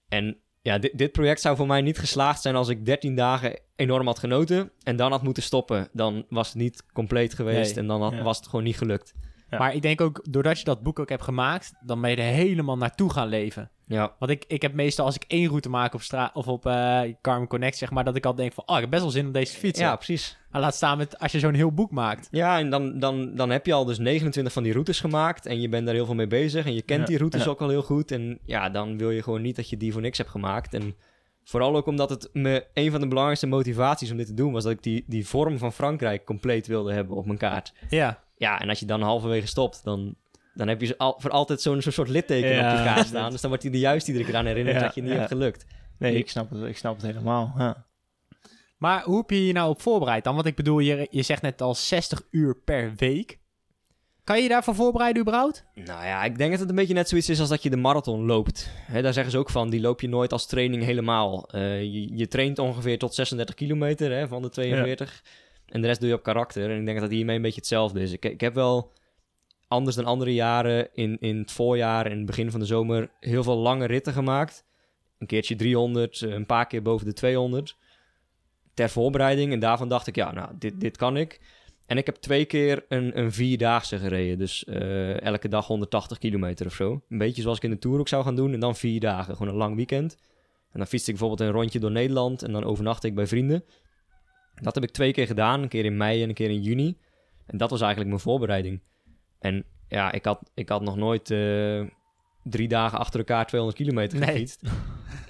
En ja, dit, dit project zou voor mij niet geslaagd zijn als ik 13 dagen enorm had genoten en dan had moeten stoppen. Dan was het niet compleet geweest Nee, en dan had- ja. was het gewoon niet gelukt. Ja. Maar ik denk ook, doordat je dat boek ook hebt gemaakt, dan ben je er helemaal naartoe gaan leven. Ja, Want ik, ik heb meestal, als ik één route maak op straat of op eh Carmen Connect, zeg maar, dat ik al denk van, oh, ik heb best wel zin om deze te fietsen. ja precies. Maar laat staan met, als je zo'n heel boek maakt. Ja, en dan, dan, dan heb je al dus 29 van die routes gemaakt en je bent daar heel veel mee bezig en je kent Ja, die routes ja. ook al heel goed. En ja, dan wil je gewoon niet dat je die voor niks hebt gemaakt. En vooral ook omdat het me een van de belangrijkste motivaties om dit te doen was dat ik die, die vorm van Frankrijk compleet wilde hebben op mijn kaart. Ja. Ja, en als je dan halverwege stopt, dan, dan heb je al, voor altijd zo'n soort litteken Ja. op je kaart staan. Dus dan wordt hij er juist iedere keer aan herinnerd Ja, dat je het niet ja. hebt gelukt. Nee, ik snap het, ik snap het helemaal. Ja. Maar hoe heb je je nou op voorbereid dan? Want ik bedoel, je, je zegt net al 60 uur per week. Kan je je daarvoor voorbereiden überhaupt? Nou ja, ik denk dat het een beetje net zoiets is als dat je de marathon loopt. Hè, daar zeggen ze ook van, die loop je nooit als training helemaal. Eh, je, je traint ongeveer tot 36 kilometer hè, van de 42. En de rest doe je op karakter. En ik denk dat dat hiermee een beetje hetzelfde is. Ik, ik heb wel anders dan andere jaren in, in het voorjaar en het begin van de zomer heel veel lange ritten gemaakt. Een keertje 300, eh, een paar keer boven de 200. Ter voorbereiding. En daarvan dacht ik, ja, nou, dit, dit kan ik. En ik heb twee keer een, een vierdaagse gereden. Dus eh, elke dag 180 kilometer of zo. Een beetje zoals ik in de Tour ook zou gaan doen. En dan vier dagen, gewoon een lang weekend. En dan fietste ik bijvoorbeeld een rondje door Nederland. En dan overnachtte ik bij vrienden. Dat heb ik twee keer gedaan. Een keer in mei en een keer in juni. En dat was eigenlijk mijn voorbereiding. En ja, ik had, ik had nog nooit eh, drie dagen achter elkaar 200 kilometer Nee. gefietst.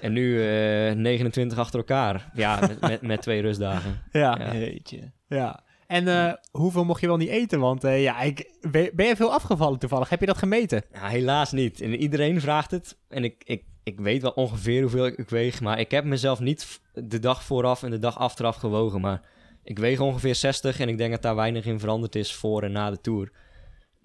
En nu eh 29 achter elkaar. Ja, met, met, met twee rustdagen. Ja. Ja. Jeetje. ja. En eh, hoeveel mocht je wel niet eten? Want eh, ja, ik, ben, ben je veel afgevallen toevallig? Heb je dat gemeten? Ja, helaas niet. En iedereen vraagt het. En ik, ik, ik weet wel ongeveer hoeveel ik, ik weeg. Maar ik heb mezelf niet de dag vooraf en de dag achteraf gewogen. Maar ik weeg ongeveer 60 en ik denk dat daar weinig in veranderd is voor en na de Tour.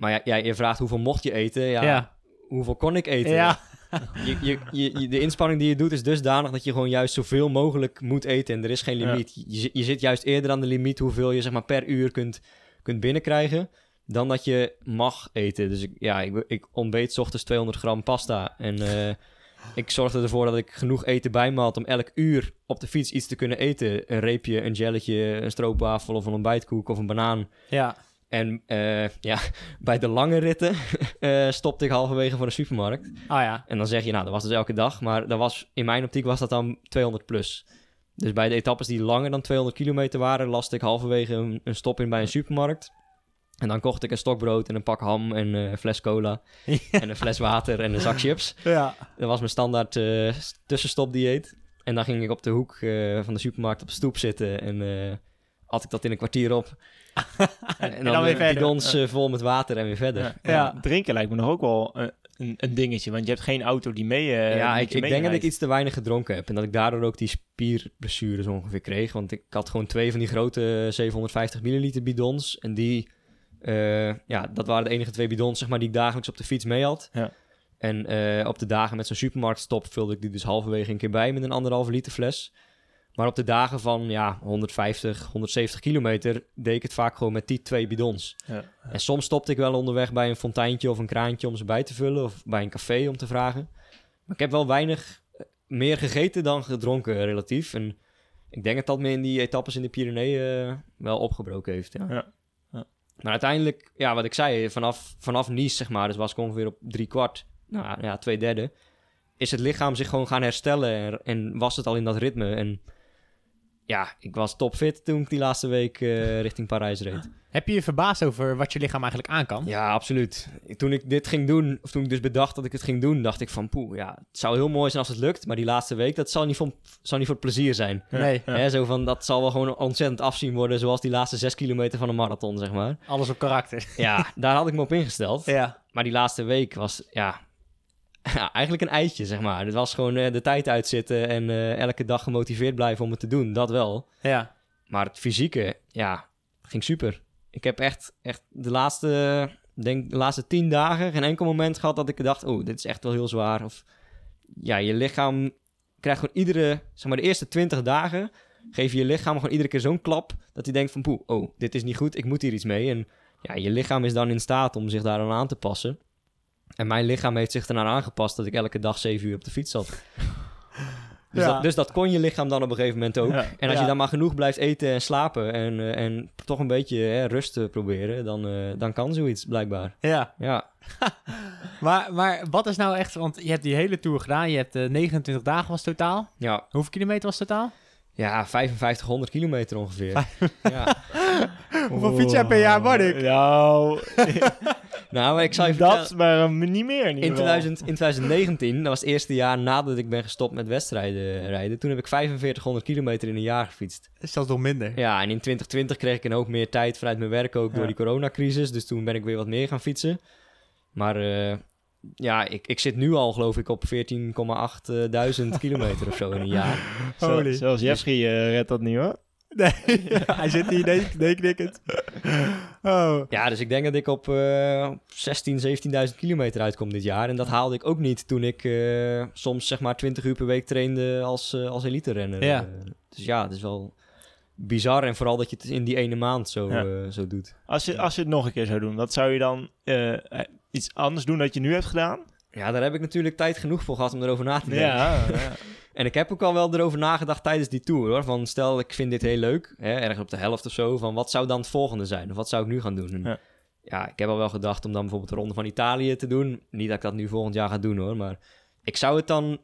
Maar ja, ja, je vraagt hoeveel mocht je eten? Ja, Ja. hoeveel kon ik eten? Ja. Je, je, de inspanning die je doet is dusdanig dat je gewoon juist zoveel mogelijk moet eten. En er is geen Ja. limiet. Je, je zit juist eerder aan de limiet hoeveel je zeg maar, per uur kunt, kunt binnenkrijgen. Dan dat je mag eten. Dus ik, ja, ik, ik ontbeet ochtends 200 gram pasta. En eh, ik zorgde ervoor dat ik genoeg eten bij me had om elk uur op de fiets iets te kunnen eten. Een reepje, een jelletje, een stroopwafel of een ontbijtkoek of een banaan. Ja. En eh, ja, bij de lange ritten eh, stopte ik halverwege voor de supermarkt. Oh ja. En dan zeg je, nou, dat was dus elke dag. Maar dat was, in mijn optiek was dat dan 200 plus. Dus bij de etappes die langer dan 200 kilometer waren, laste ik halverwege een, een stop in bij een supermarkt. En dan kocht ik een stokbrood en een pak ham en eh, een fles cola. En een fles water en een zak chips. Ja. Dat was mijn standaard eh, tussenstopdieet. En dan ging ik op de hoek eh, van de supermarkt op de stoep zitten. En eh had ik dat in een kwartier op. en, en dan, dan weer verder. bidons eh, vol met water en weer verder. Ja. Ja. Ja. Drinken lijkt me nog ook wel eh, een, een dingetje, want je hebt geen auto die mee. eh, ja, ik, denk dat ik iets te weinig gedronken heb. En dat ik daardoor ook die spierblessures ongeveer kreeg. Want ik had gewoon twee van die grote 750 milliliter bidons. En die, eh, ja, dat waren de enige twee bidons zeg maar, die ik dagelijks op de fiets mee had. Ja. En eh, op de dagen met zo'n supermarktstop vulde ik die dus halverwege een keer bij met een anderhalve liter fles. Maar op de dagen van ja, 150, 170 kilometer deed ik het vaak gewoon met die twee bidons. Ja. En soms stopte ik wel onderweg bij een fonteintje of een kraantje om ze bij te vullen. Of bij een café om te vragen. Maar ik heb wel weinig eh, meer gegeten dan gedronken relatief. En ik denk dat dat me in die etappes in de Pyreneeën eh, wel opgebroken heeft. Ja. Ja. Ja. Maar uiteindelijk, ja, wat ik zei, vanaf, vanaf Nice zeg maar, dus was ik ongeveer op drie kwart, nou ja, twee derde, is het lichaam zich gewoon gaan herstellen en, en was het al in dat ritme. En ja, ik was topfit toen ik die laatste week eh, richting Parijs reed. Heb je je verbaasd over wat je lichaam eigenlijk aan kan? Ja, absoluut. Toen ik dit ging doen, of toen ik dus bedacht dat ik het ging doen, dacht ik van, poeh, ja, het zou heel mooi zijn als het lukt, maar die laatste week, dat zal niet voor, zal niet voor het plezier zijn. Nee. Ja. Hè, zo van, dat zal wel gewoon ontzettend afzien worden, zoals die laatste zes kilometer van een marathon, zeg maar. Alles op karakter. Ja, daar had ik me op ingesteld. Ja. Maar die laatste week was, ja, ja eigenlijk een eitje, zeg maar. Het was gewoon eh, de tijd uitzitten en eh, elke dag gemotiveerd blijven om het te doen, dat wel. Ja. Maar het fysieke, ja, ging super. Ik heb echt, echt de laatste, denk de laatste tien dagen geen enkel moment gehad dat ik dacht, oh, dit is echt wel heel zwaar. Of ja, je lichaam krijgt gewoon iedere, zeg maar de eerste twintig dagen, geef je je lichaam gewoon iedere keer zo'n klap dat hij denkt van, poeh, oh, dit is niet goed, ik moet hier iets mee. En ja, je lichaam is dan in staat om zich daar aan aan te passen. En mijn lichaam heeft zich ernaar aangepast dat ik elke dag zeven uur op de fiets zat. Dus, Ja. dat, dus dat kon je lichaam dan op een gegeven moment ook. Ja. En als Ja. je dan maar genoeg blijft eten en slapen en, eh, en toch een beetje hè, rust te proberen, dan, eh, dan kan zoiets blijkbaar. Ja. Ja, Maar, maar wat is nou echt... Want je hebt die hele tour gedaan. Je hebt eh, 29 dagen was totaal. ja, Hoeveel kilometer was totaal? ja 5500 kilometer ongeveer. ja. Hoeveel fiets jij per jaar, Marnik? Nou, Nou, maar ik je dat maar een- niet meer in in, ieder geval. 2000, in 2019, dat was het eerste jaar nadat ik ben gestopt met wedstrijden rijden, toen heb ik 4500 kilometer in een jaar gefietst. Dat is zelfs nog minder. Ja, en in 2020 kreeg ik een hoop meer tijd vanuit mijn werk ook door die coronacrisis. Dus toen ben ik weer wat meer gaan fietsen. Maar eh, ja, ik, ik zit nu al geloof ik op 14,8 eh, duizend kilometer of zo in een jaar. Zo- Holy. Zelfs Jeffrey eh, redt dat niet hoor. Nee, hij zit hier denk ik het. Oh. Ja, dus ik denk dat ik op eh 16, 17.000 kilometer uitkom dit jaar. En dat haalde ik ook niet toen ik eh, soms zeg maar 20 uur per week trainde als, eh als elite renner. Ja. dus ja, het is wel bizar. En vooral dat je het in die ene maand zo, Ja. eh, zo doet. Als je, als je het nog een keer zou doen, wat zou je dan eh, eh, iets anders doen dat je nu hebt gedaan? Ja, daar heb ik natuurlijk tijd genoeg voor gehad om erover na te denken. Ja, ja. En ik heb ook al wel erover nagedacht tijdens die tour hoor. Van stel ik vind dit heel leuk, hè, ergens op de helft of zo. Van wat zou dan het volgende zijn? Of wat zou ik nu gaan doen? En Ja. ja. ik heb al wel gedacht om dan bijvoorbeeld de ronde van Italië te doen. Niet dat ik dat nu volgend jaar ga doen hoor. Maar ik zou het dan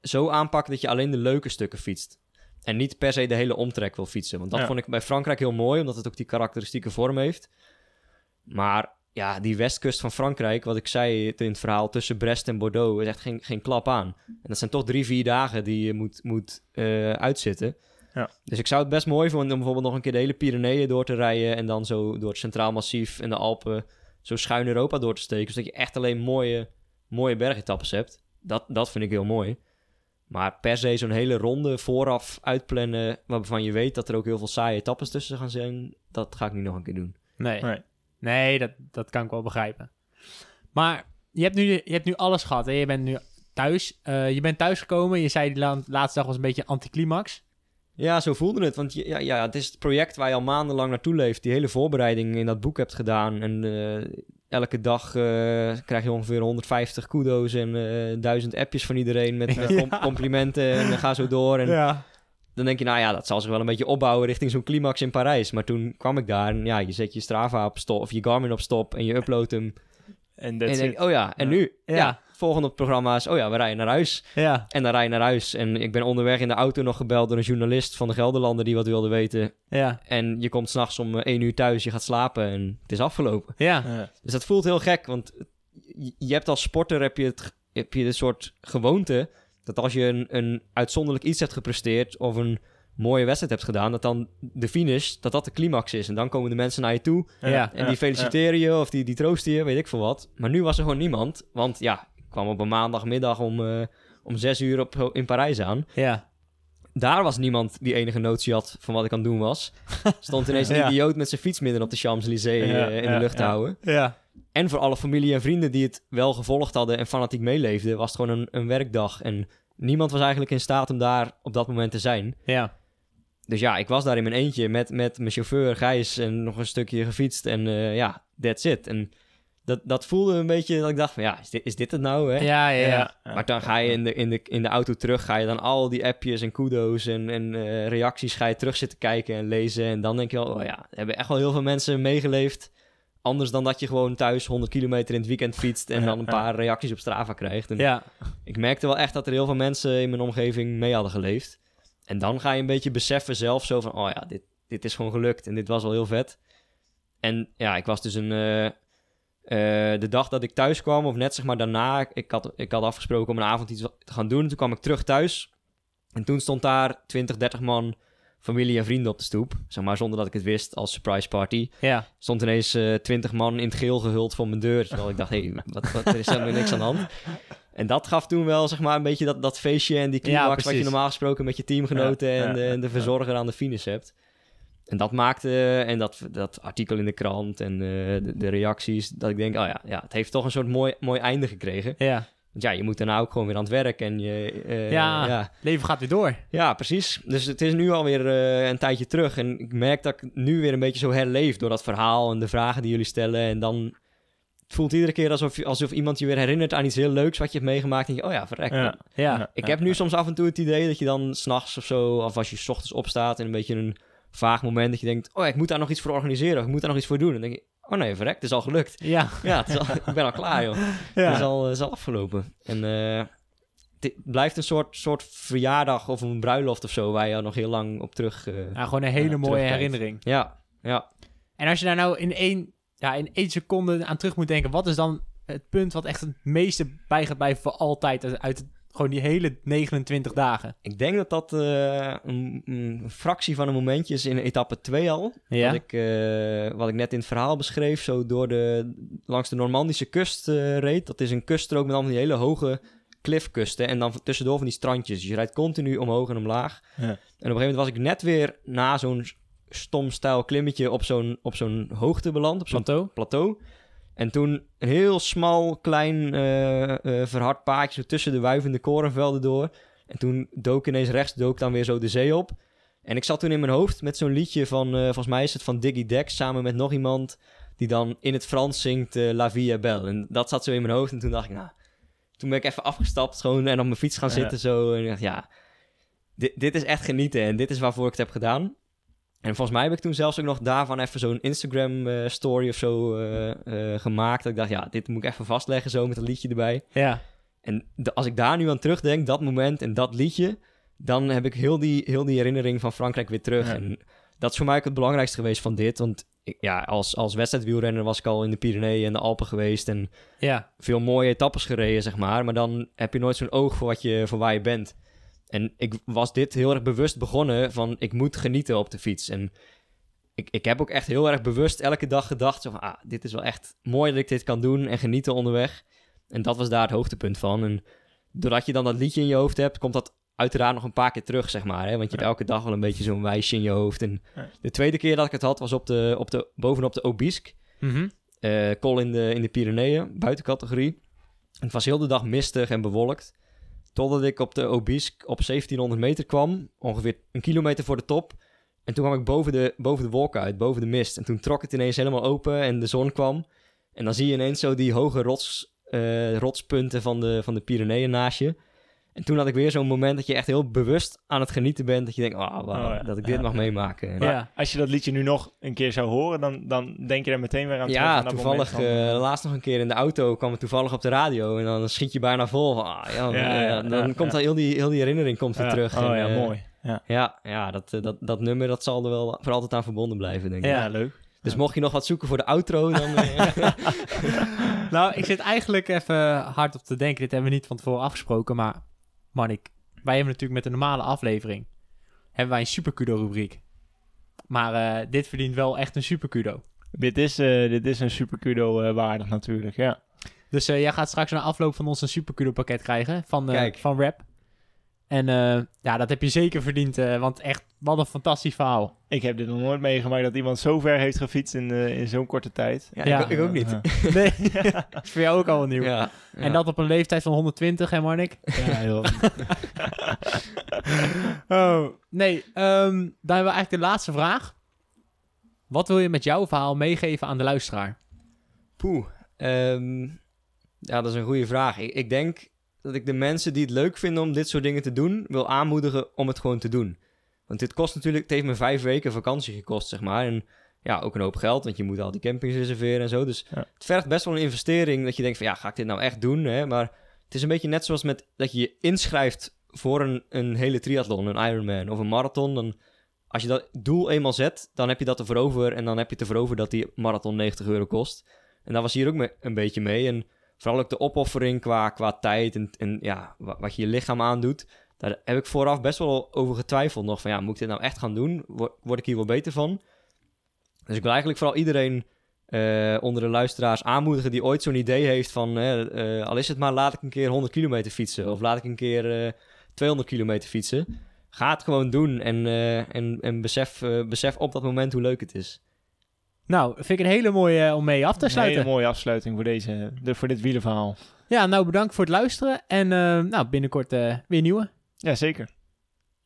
zo aanpakken dat je alleen de leuke stukken fietst. En niet per se de hele omtrek wil fietsen. Want dat Ja. vond ik bij Frankrijk heel mooi, omdat het ook die karakteristieke vorm heeft. Maar ja, die westkust van Frankrijk, wat ik zei in het verhaal tussen Brest en Bordeaux, is echt geen, geen klap aan. En dat zijn toch drie, vier dagen die je moet, moet eh, uitzitten. Ja. Dus ik zou het best mooi vinden om bijvoorbeeld nog een keer de hele Pyreneeën door te rijden en dan zo door het Centraal Massief en de Alpen zo schuin Europa door te steken. Zodat je echt alleen mooie, mooie bergetappes hebt. Dat, dat vind ik heel mooi. Maar per se zo'n hele ronde vooraf uitplannen, waarvan je weet dat er ook heel veel saaie etappes tussen gaan zijn, dat ga ik niet nog een keer doen. Nee. Nee. Nee, dat, dat kan ik wel begrijpen. Maar je hebt nu, je hebt nu alles gehad. Hè? Je bent nu thuis. Eh, je bent thuisgekomen. Je zei die la- laatste dag was een beetje anticlimax. Ja, zo voelde het. Want ja, ja, het is het project waar je al maandenlang naartoe leeft. Die hele voorbereiding in dat boek hebt gedaan. En eh, elke dag eh, krijg je ongeveer 150 kudo's en 1000 appjes van iedereen met, Ja. complimenten. En dan ga zo door. En Ja. Dan denk je, nou ja, dat zal zich wel een beetje opbouwen richting zo'n climax in Parijs. Maar toen kwam ik daar en ja, je zet je Strava op stop of je Garmin op stop en je uploadt hem. En je denkt, oh ja, en Ja. nu? Ja. Ja. volgende programma is, oh ja, we rijden naar huis. Ja. En dan rij je naar huis. En ik ben onderweg in de auto nog gebeld door een journalist van de Gelderlander die wat wilde weten. Ja. En je komt s'nachts om eh, één uur thuis, je gaat slapen en het is afgelopen. Ja. Ja. Dus dat voelt heel gek, want je, je hebt als sporter heb je, het, heb je een soort gewoonte dat als je een, een uitzonderlijk iets hebt gepresteerd of een mooie wedstrijd hebt gedaan, dat dan de finish, dat dat de climax is. En dan komen de mensen naar je toe Ja. en die feliciteren je of die, die troosten je, weet ik veel wat. Maar nu was er gewoon niemand, want ja, ik kwam op een maandagmiddag om, eh, om zes uur op, in Parijs aan. Ja. Daar was niemand die enige notie had van wat ik aan het doen was. Stond ineens een Ja. idioot met zijn fiets midden op de Champs-Élysées Ja, eh, in ja, de lucht te houden. Ja. En voor alle familie en vrienden die het wel gevolgd hadden en fanatiek meeleefden, was het gewoon een, een werkdag. En niemand was eigenlijk in staat om daar op dat moment te zijn. Ja. Dus ja, ik was daar in mijn eentje met, met mijn chauffeur Gijs en nog een stukje gefietst. En eh, ja, that's it. En dat, dat voelde een beetje dat ik dacht van ja, is dit, is dit het nou? Hè? Ja. Ja. Ja. Maar dan ga je in de, in, de, in de auto terug, ga je dan al die appjes en kudo's en, en eh, reacties ga je terug zitten kijken en lezen. En dan denk je wel, oh ja, er hebben echt wel heel veel mensen meegeleefd. Anders dan dat je gewoon thuis 100 kilometer in het weekend fietst en dan een paar reacties op Strava krijgt. En Ja. ik merkte wel echt dat er heel veel mensen in mijn omgeving mee hadden geleefd. En dan ga je een beetje beseffen zelf zo van, oh ja, dit, dit is gewoon gelukt en dit was wel heel vet. En ja, ik was dus een... eh, eh, de dag dat ik thuis kwam, of net zeg maar daarna, ik had, ik had afgesproken om een avond iets te gaan doen. Toen kwam ik terug thuis. En toen stond daar 20, 30 man familie en vrienden op de stoep. Zeg maar zonder dat ik het wist als surprise party. Ja. Stond ineens eh 20 man in het geel gehuld voor mijn deur. Terwijl ik dacht, hé, hey, wat, wat, er is helemaal niks aan de hand. En dat gaf toen wel, zeg maar, een beetje dat, dat feestje en die Ja, climax wat je normaal gesproken met je teamgenoten Ja, en, de, en de ja. verzorger aan de finish hebt. En dat maakte, en dat, dat artikel in de krant en eh, de, de reacties, dat ik denk, oh ja, ja, het heeft toch een soort mooi, mooi einde gekregen. Ja. Want ja, je moet daarna ook gewoon weer aan het werk en je... eh, Ja. ja. Leven gaat weer door. Ja, precies. Dus het is nu alweer eh een tijdje terug. En ik merk dat ik nu weer een beetje zo herleef door dat verhaal en de vragen die jullie stellen. En dan het voelt iedere keer alsof, je- alsof iemand je weer herinnert aan iets heel leuks wat je hebt meegemaakt. En je, oh ja, verrek. Ja. Ja. Ik heb nu soms af en toe het idee dat je dan s'nachts of zo, of als je 's ochtends opstaat en een beetje een vaag moment dat je denkt, oh, ik moet daar nog iets voor organiseren, of ik moet daar nog iets voor doen. En dan denk je, oh nee, verrek, het is al gelukt. Ja. Ja, het is al, ik ben al klaar, joh. Ja. Het is al, het is al afgelopen. En eh, het blijft een soort, soort verjaardag of een bruiloft of zo, waar je al nog heel lang op terug... eh, Ja, gewoon een hele mooie herinnering. ja, ja. En als je daar nou in één, ja, in één seconde aan terug moet denken, wat is dan het punt wat echt het meeste bij gaat blijven voor altijd uit, uit het- gewoon die hele 29 dagen? Ik denk dat dat eh, een, een fractie van een momentje is in etappe 2 al. Ja. Wat, ik, eh, wat ik net in het verhaal beschreef, zo door de, langs de Normandische kust eh, reed. Dat is een kuststrook met allemaal die hele hoge cliffkusten en dan tussendoor van die strandjes. Dus je rijdt continu omhoog en omlaag. Ja. En op een gegeven moment was ik net weer na zo'n stom stijl klimmetje op zo'n, op zo'n hoogte beland, op zo'n Plateau? plateau. En toen een heel smal, klein, eh, eh, verhard paadje zo tussen de wuivende korenvelden door. En toen dook ineens rechts, dook dan weer zo de zee op. En ik zat toen in mijn hoofd met zo'n liedje van, eh, volgens mij is het van Diggy Dex, samen met nog iemand die dan in het Frans zingt La Vie est Belle. En dat zat zo in mijn hoofd en toen dacht ik, nou, toen ben ik even afgestapt gewoon en op mijn fiets gaan zitten zo. En ik dacht, ja, dit, dit is echt genieten en dit is waarvoor ik het heb gedaan. En volgens mij heb ik toen zelfs ook nog daarvan even zo'n Instagram eh, story of zo eh, eh, gemaakt. Dat ik dacht, ja, dit moet ik even vastleggen zo met een liedje erbij. Ja. En de- als ik daar nu aan terugdenk, dat moment en dat liedje, dan heb ik heel die, heel die herinnering van Frankrijk weer terug. Ja. En dat is voor mij ook het belangrijkste geweest van dit. Want ik- ja, als, als wedstrijdwielrenner was ik al in de Pyreneeën en de Alpen geweest en Ja. veel mooie etappes gereden, zeg maar. Maar dan heb je nooit zo'n oog voor, wat je, voor waar je bent. En ik was dit heel erg bewust begonnen van ik moet genieten op de fiets. En ik, ik heb ook echt heel erg bewust elke dag gedacht zo van, ah, dit is wel echt mooi dat ik dit kan doen en genieten onderweg. En dat was daar het hoogtepunt van. En doordat je dan dat liedje in je hoofd hebt, komt dat uiteraard nog een paar keer terug, zeg maar. Hè? Want je hebt elke dag wel een beetje zo'n wijsje in je hoofd. En Ja. de tweede keer dat ik het had, was op de, op de, bovenop de Obisque col in de, in de Pyreneeën, buitencategorie. Het was heel de dag mistig en bewolkt. Totdat ik op de Obisque op 1700 meter kwam, ongeveer een kilometer voor de top. En toen kwam ik boven de, boven de wolken uit, boven de mist. En toen trok het ineens helemaal open en de zon kwam. En dan zie je ineens zo die hoge rots, eh, rotspunten van de, van de Pyreneeën naast je. En toen had ik weer zo'n moment dat je echt heel bewust aan het genieten bent. Dat je denkt, oh, wauw, Oh ja, dat ik dit ja. mag meemaken. En- Ja. Als je dat liedje nu nog een keer zou horen, dan, dan denk je er meteen weer aan terug. Ja, aan dat toevallig. van, eh, laatst nog een keer in de auto kwam het toevallig op de radio. En dan schiet je bijna vol. van, ah, ja, Ja, eh, dan ja, komt ja. al heel die, heel die herinnering komt weer Ja. terug. Oh En, ja, eh, mooi. Ja. Ja, ja dat, eh, dat, dat nummer dat zal er wel voor altijd aan verbonden blijven, denk ik. Ja, leuk. Dus mocht je nog wat zoeken voor de outro, dan... eh, Nou, ik zit eigenlijk even hard op te denken. Dit hebben we niet van tevoren afgesproken, maar Manik, wij hebben natuurlijk met de normale aflevering hebben wij een superkudo-rubriek. Maar eh, dit verdient wel echt een superkudo. Dit is, eh, dit is een super kudo eh, waardig natuurlijk, ja. Dus jij gaat straks na afloop van ons een superkudo pakket krijgen van, Kijk. van Rap. En eh, ja, dat heb je zeker verdiend, eh, want echt, wat een fantastisch verhaal. Ik heb dit nog nooit meegemaakt dat iemand zo ver heeft gefietst in, eh, in zo'n korte tijd. ja, Ja. Ik, ik ook niet. Ja, Nee, dat is voor jou ook al nieuw. Ja, En dat op een leeftijd van 120, hè Marnik? ja, heel. Oh, nee. ehm, dan hebben we eigenlijk de laatste vraag. Wat wil je met jouw verhaal meegeven aan de luisteraar? Poeh. ehm, ja, dat is een goede vraag. Ik, ik denk dat ik de mensen die het leuk vinden om dit soort dingen te doen, wil aanmoedigen om het gewoon te doen. Want dit kost natuurlijk, het heeft me vijf weken vakantie gekost, zeg maar. En ja, ook een hoop geld, want je moet al die campings reserveren en zo. Dus Ja. het vergt best wel een investering dat je denkt van, ja, ga ik dit nou echt doen? Hè? Maar het is een beetje net zoals met dat je je inschrijft voor een, een hele triathlon, een Ironman of een marathon. Dan, als je dat doel eenmaal zet, dan heb je dat ervoor over. En dan heb je het ervoor over dat die marathon 90 euro kost. En daar was hier ook me- een beetje mee. En vooral ook de opoffering qua, qua tijd en, en ja, wa- wat je je lichaam aandoet. Daar heb ik vooraf best wel over getwijfeld nog. Van ja, moet ik dit nou echt gaan doen? Word, word ik hier wel beter van? Dus ik wil eigenlijk vooral iedereen eh, onder de luisteraars aanmoedigen die ooit zo'n idee heeft van... eh, eh, al is het maar laat ik een keer 100 kilometer fietsen. Of laat ik een keer eh, 200 kilometer fietsen. Ga het gewoon doen en, eh, en, en besef, eh, besef op dat moment hoe leuk het is. Nou, vind ik een hele mooie eh, om mee af te Een sluiten. hele mooie afsluiting voor, deze, de, voor dit wielenverhaal. Ja, nou bedankt voor het luisteren. En eh, nou, binnenkort eh, weer nieuwe. Ja, zeker.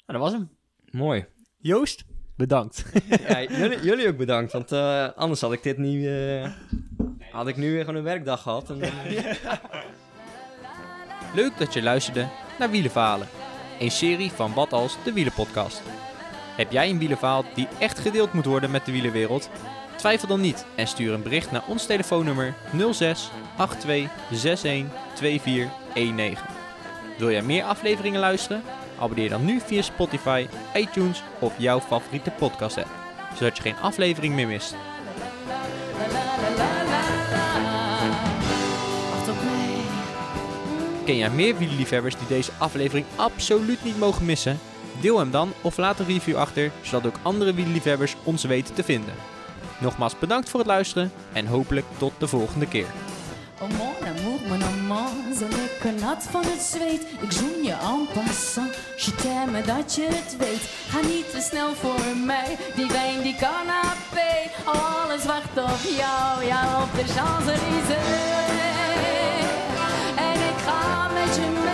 Nou, dat was hem. Mooi. Joost, bedankt. Ja, jullie, jullie ook bedankt, want eh, anders had ik dit niet... eh, had ik nu weer gewoon een werkdag gehad. En, Leuk dat je luisterde naar Wielenverhalen. Een serie van Wat Als, de Wielenpodcast. Heb jij een wielenverhaal die echt gedeeld moet worden met de wielenwereld? Twijfel dan niet en stuur een bericht naar ons telefoonnummer 06 82 61 2419. Wil jij meer afleveringen luisteren? Abonneer dan nu via Spotify, iTunes of jouw favoriete podcast app, zodat je geen aflevering meer mist. Ken jij meer wielerliefhebbers die deze aflevering absoluut niet mogen missen? Deel hem dan of laat een review achter, zodat ook andere wielerliefhebbers ons weten te vinden. Nogmaals bedankt voor het luisteren en hopelijk tot de volgende keer. Oh mon amour, mon amant, zo lekker nat van het zweet. Ik zoen je en passant, je t'aime dat je het weet. Ga niet te snel voor mij, die wijn die canapé. Alles wacht op jou, ja op de Champs-Élysées. En ik ga met je mee.